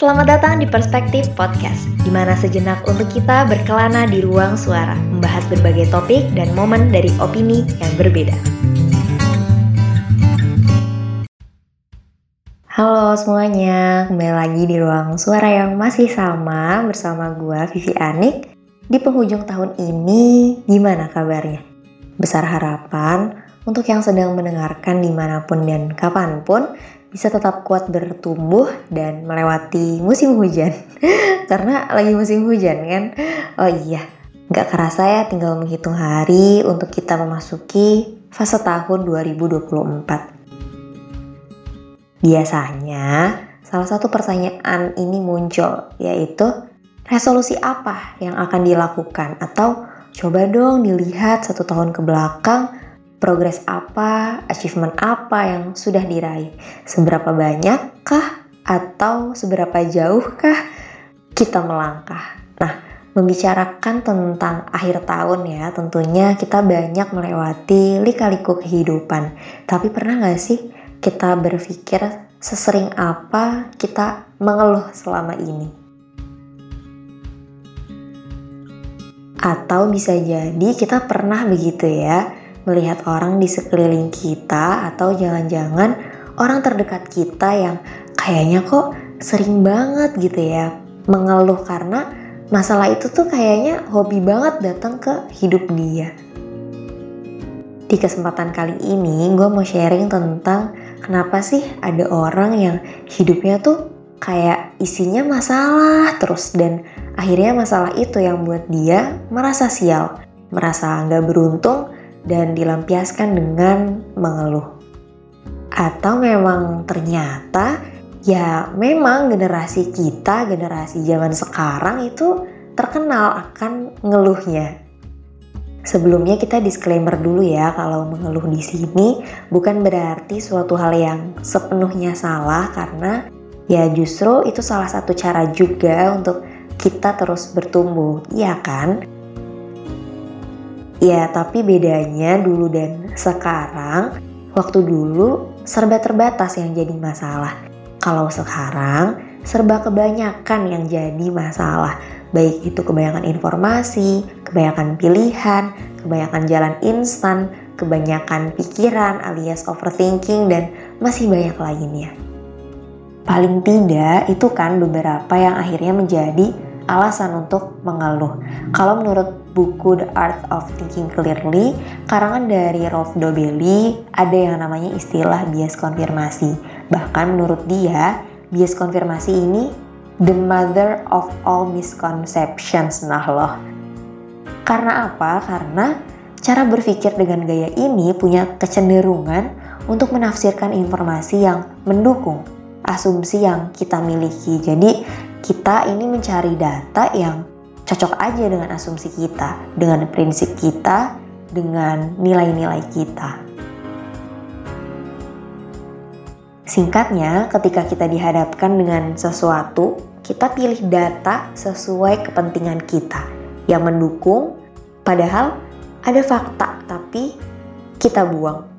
Selamat datang di Perspektif Podcast, di mana sejenak untuk kita berkelana di ruang suara, membahas berbagai topik dan momen dari opini yang berbeda. Halo semuanya, kembali lagi di ruang suara yang masih sama bersama gue Vivi Anik. Di penghujung tahun ini, gimana kabarnya? Besar harapan untuk yang sedang mendengarkan di mana pun dan kapan pun bisa tetap kuat bertumbuh dan melewati musim hujan. Karena lagi musim hujan kan. Oh iya, nggak kerasa ya tinggal menghitung hari untuk kita memasuki fase tahun 2024. Biasanya, salah satu pertanyaan ini muncul, yaitu resolusi apa yang akan dilakukan atau coba dong dilihat satu tahun ke belakang progres apa, achievement apa yang sudah diraih, seberapa banyakkah atau seberapa jauhkah kita melangkah. Nah, membicarakan tentang akhir tahun ya, tentunya kita banyak melewati lika-liku kehidupan. Tapi pernah gak sih kita berpikir sesering apa kita mengeluh selama ini? Atau bisa jadi kita pernah begitu ya, melihat orang di sekeliling kita atau jangan-jangan orang terdekat kita yang kayaknya kok sering banget gitu ya mengeluh karena masalah itu tuh kayaknya hobi banget datang ke hidup dia. Di kesempatan kali ini gue mau sharing tentang kenapa sih ada orang yang hidupnya tuh kayak isinya masalah terus dan akhirnya masalah itu yang buat dia merasa sial, merasa nggak beruntung dan dilampiaskan dengan mengeluh. Atau memang ternyata ya memang generasi kita, generasi zaman sekarang itu terkenal akan ngeluhnya. Sebelumnya kita disclaimer dulu ya kalau mengeluh di sini bukan berarti suatu hal yang sepenuhnya salah karena ya justru itu salah satu cara juga untuk kita terus bertumbuh, iya kan? Ya, tapi bedanya dulu dan sekarang, waktu dulu serba terbatas yang jadi masalah. Kalau sekarang, serba kebanyakan yang jadi masalah. Baik itu kebanyakan informasi, kebanyakan pilihan, kebanyakan jalan instan, kebanyakan pikiran alias overthinking, dan masih banyak lainnya. Paling tidak, itu kan beberapa yang akhirnya menjadi alasan untuk mengeluh. Kalau menurut buku The Art of Thinking Clearly, karangan dari Rolf Dobelli, ada yang namanya istilah bias konfirmasi. Bahkan menurut dia, bias konfirmasi ini the mother of all misconceptions. Nah loh. Karena apa? Karena cara berpikir dengan gaya ini punya kecenderungan untuk menafsirkan informasi yang mendukung asumsi yang kita miliki. Jadi kita ini mencari data yang cocok aja dengan asumsi kita, dengan prinsip kita, dengan nilai-nilai kita. Singkatnya, ketika kita dihadapkan dengan sesuatu, kita pilih data sesuai kepentingan kita yang mendukung, padahal ada fakta, tapi kita buang.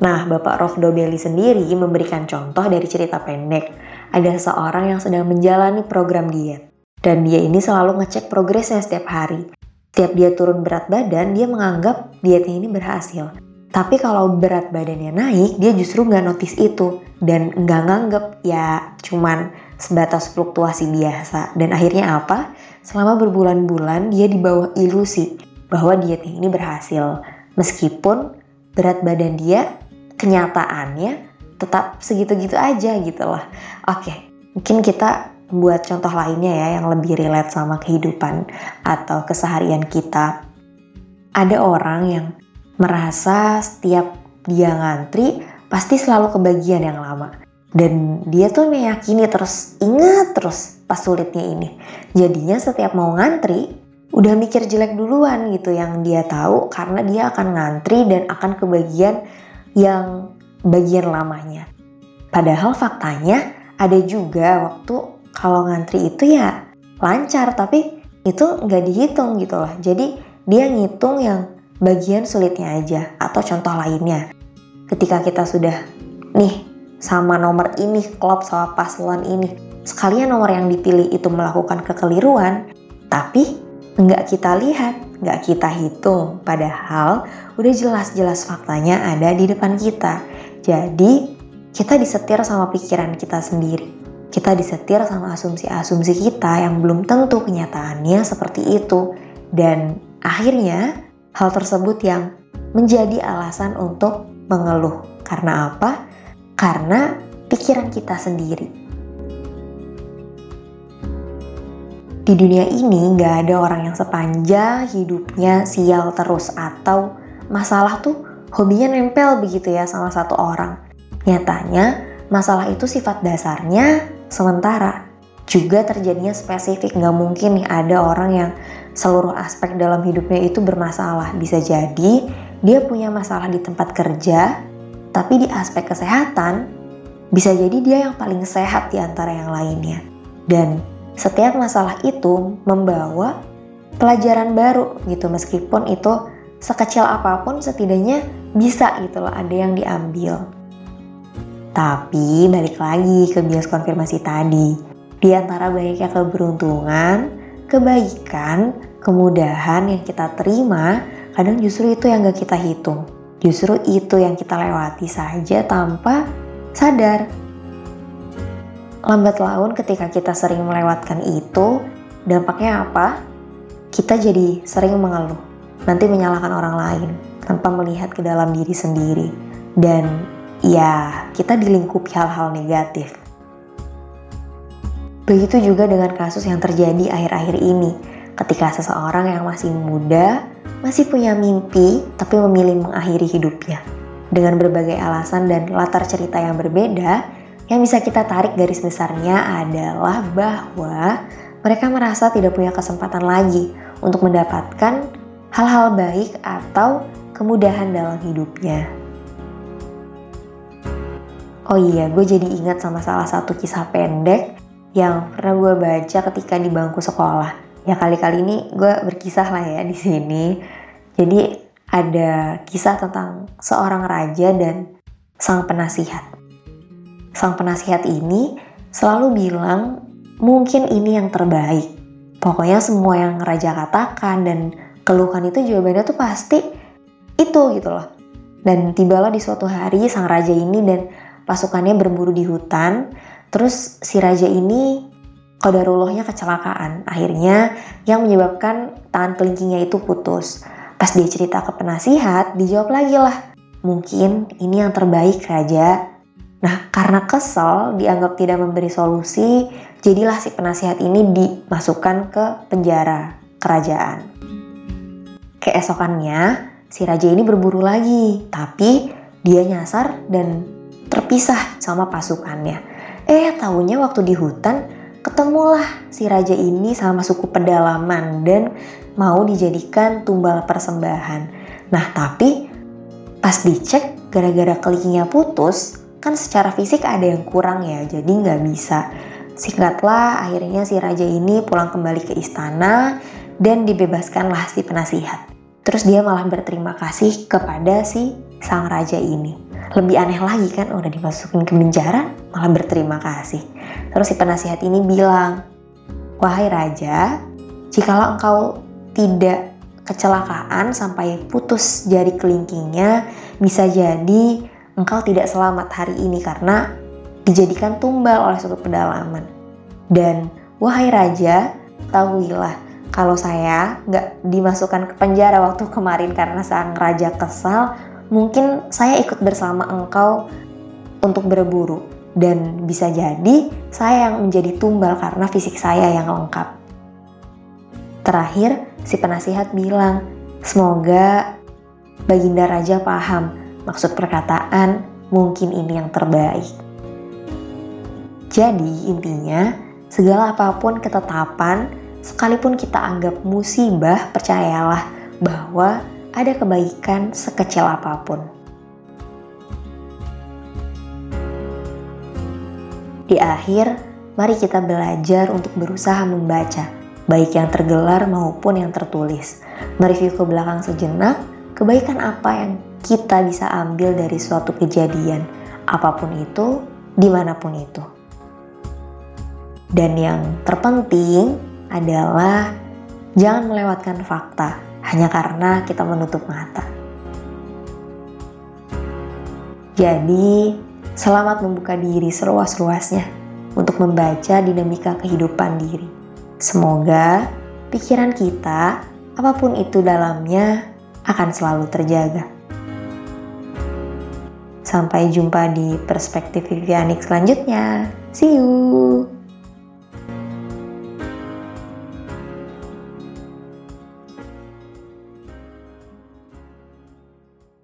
Nah, Bapak Rolf Dobelli sendiri memberikan contoh dari cerita pendek ada seorang yang sedang menjalani program diet. Dan dia ini selalu ngecek progresnya setiap hari. Setiap dia turun berat badan, dia menganggap dietnya ini berhasil. Tapi kalau berat badannya naik, dia justru nggak notice itu. Dan nggak nganggep ya cuman sebatas fluktuasi biasa. Dan akhirnya apa? Selama berbulan-bulan dia di bawah ilusi bahwa dietnya ini berhasil. Meskipun berat badan dia kenyataannya tetap segitu-gitu aja gitu lah. Oke, mungkin kita buat contoh lainnya ya yang lebih relate sama kehidupan atau keseharian kita. Ada orang yang merasa setiap dia ngantri pasti selalu kebagian yang lama. Dan dia tuh meyakini terus, ingat terus pas sulitnya ini. Jadinya setiap mau ngantri, udah mikir jelek duluan gitu yang dia tahu karena dia akan ngantri dan akan kebagian yang bagian lamanya. Padahal faktanya ada juga waktu kalau ngantri itu ya lancar tapi itu nggak dihitung gitu loh. Jadi dia ngitung yang bagian sulitnya aja atau contoh lainnya. Ketika kita sudah nih sama nomor ini klop sama paslon ini sekalian nomor yang dipilih itu melakukan kekeliruan, tapi nggak kita lihat, nggak kita hitung. Padahal udah jelas-jelas faktanya ada di depan kita. Jadi kita disetir sama pikiran kita sendiri. Kita disetir sama asumsi-asumsi kita yang belum tentu kenyataannya seperti itu. Dan akhirnya hal tersebut yang menjadi alasan untuk mengeluh. Karena apa? Karena pikiran kita sendiri. Di dunia ini gak ada orang yang sepanjang hidupnya sial terus atau masalah tuh hobinya nempel begitu ya sama satu orang. Nyatanya masalah itu sifat dasarnya sementara. Juga terjadinya spesifik, gak mungkin nih ada orang yang seluruh aspek dalam hidupnya itu bermasalah. Bisa jadi dia punya masalah di tempat kerja, tapi di aspek kesehatan bisa jadi dia yang paling sehat di antara yang lainnya. Dan setiap masalah itu membawa pelajaran baru gitu meskipun itu sekecil apa pun setidaknya bisa gitu loh ada yang diambil. Tapi balik lagi ke bias konfirmasi tadi. Di antara banyaknya keberuntungan, kebaikan, kemudahan yang kita terima, kadang justru itu yang gak kita hitung. Justru itu yang kita lewati saja tanpa sadar lambat laun ketika kita sering melewatkan itu, dampaknya apa? Kita jadi sering mengeluh, nanti menyalahkan orang lain tanpa melihat ke dalam diri sendiri. Dan ya, kita dilingkupi hal-hal negatif. Begitu juga dengan kasus yang terjadi akhir-akhir ini, ketika seseorang yang masih muda, masih punya mimpi, tapi memilih mengakhiri hidupnya. Dengan berbagai alasan dan latar cerita yang berbeda, yang bisa kita tarik garis besarnya adalah bahwa mereka merasa tidak punya kesempatan lagi untuk mendapatkan hal-hal baik atau kemudahan dalam hidupnya. Oh iya, gue jadi ingat sama salah satu kisah pendek yang pernah gue baca ketika di bangku sekolah. Ya kali-kali ini gue berkisah lah ya di sini. Jadi ada kisah tentang seorang raja dan sang penasihat sang penasihat ini selalu bilang mungkin ini yang terbaik. Pokoknya semua yang raja katakan dan keluhkan itu jawabannya tuh pasti itu gitu loh. Dan tibalah di suatu hari sang raja ini dan pasukannya berburu di hutan. Terus si raja ini kodarullahnya kecelakaan. Akhirnya yang menyebabkan tangan kelingkingnya itu putus. Pas dia cerita ke penasihat, dijawab lagi lah. Mungkin ini yang terbaik raja. Nah, karena kesel dianggap tidak memberi solusi, jadilah si penasihat ini dimasukkan ke penjara kerajaan. Keesokannya, si raja ini berburu lagi, tapi dia nyasar dan terpisah sama pasukannya. Eh, tahunya waktu di hutan, ketemulah si raja ini sama suku pedalaman dan mau dijadikan tumbal persembahan. Nah, tapi pas dicek gara-gara kelingnya putus, kan secara fisik ada yang kurang ya, jadi nggak bisa. Singkatlah, akhirnya si raja ini pulang kembali ke istana dan dibebaskanlah si penasihat. Terus dia malah berterima kasih kepada si sang raja ini. Lebih aneh lagi kan, udah dimasukin ke penjara, malah berterima kasih. Terus si penasihat ini bilang, Wahai raja, jikalau engkau tidak kecelakaan sampai putus jari kelingkingnya, bisa jadi engkau tidak selamat hari ini karena dijadikan tumbal oleh suatu pedalaman. Dan wahai raja, tahuilah kalau saya nggak dimasukkan ke penjara waktu kemarin karena sang raja kesal, mungkin saya ikut bersama engkau untuk berburu. Dan bisa jadi saya yang menjadi tumbal karena fisik saya yang lengkap. Terakhir, si penasihat bilang, semoga Baginda Raja paham Maksud perkataan, mungkin ini yang terbaik. Jadi intinya, segala apa pun ketetapan, sekalipun kita anggap musibah, percayalah bahwa ada kebaikan sekecil apa pun. Di akhir, mari kita belajar untuk berusaha membaca, baik yang tergelar maupun yang tertulis. Mereview ke belakang sejenak, kebaikan apa yang kita bisa ambil dari suatu kejadian, apa pun itu, di mana pun itu. Dan yang terpenting adalah jangan melewatkan fakta hanya karena kita menutup mata. Jadi, selamat membuka diri seluas-luasnya untuk membaca dinamika kehidupan diri. Semoga pikiran kita, apa pun itu dalamnya, akan selalu terjaga. Sampai jumpa di perspektif Vivianik selanjutnya. See you!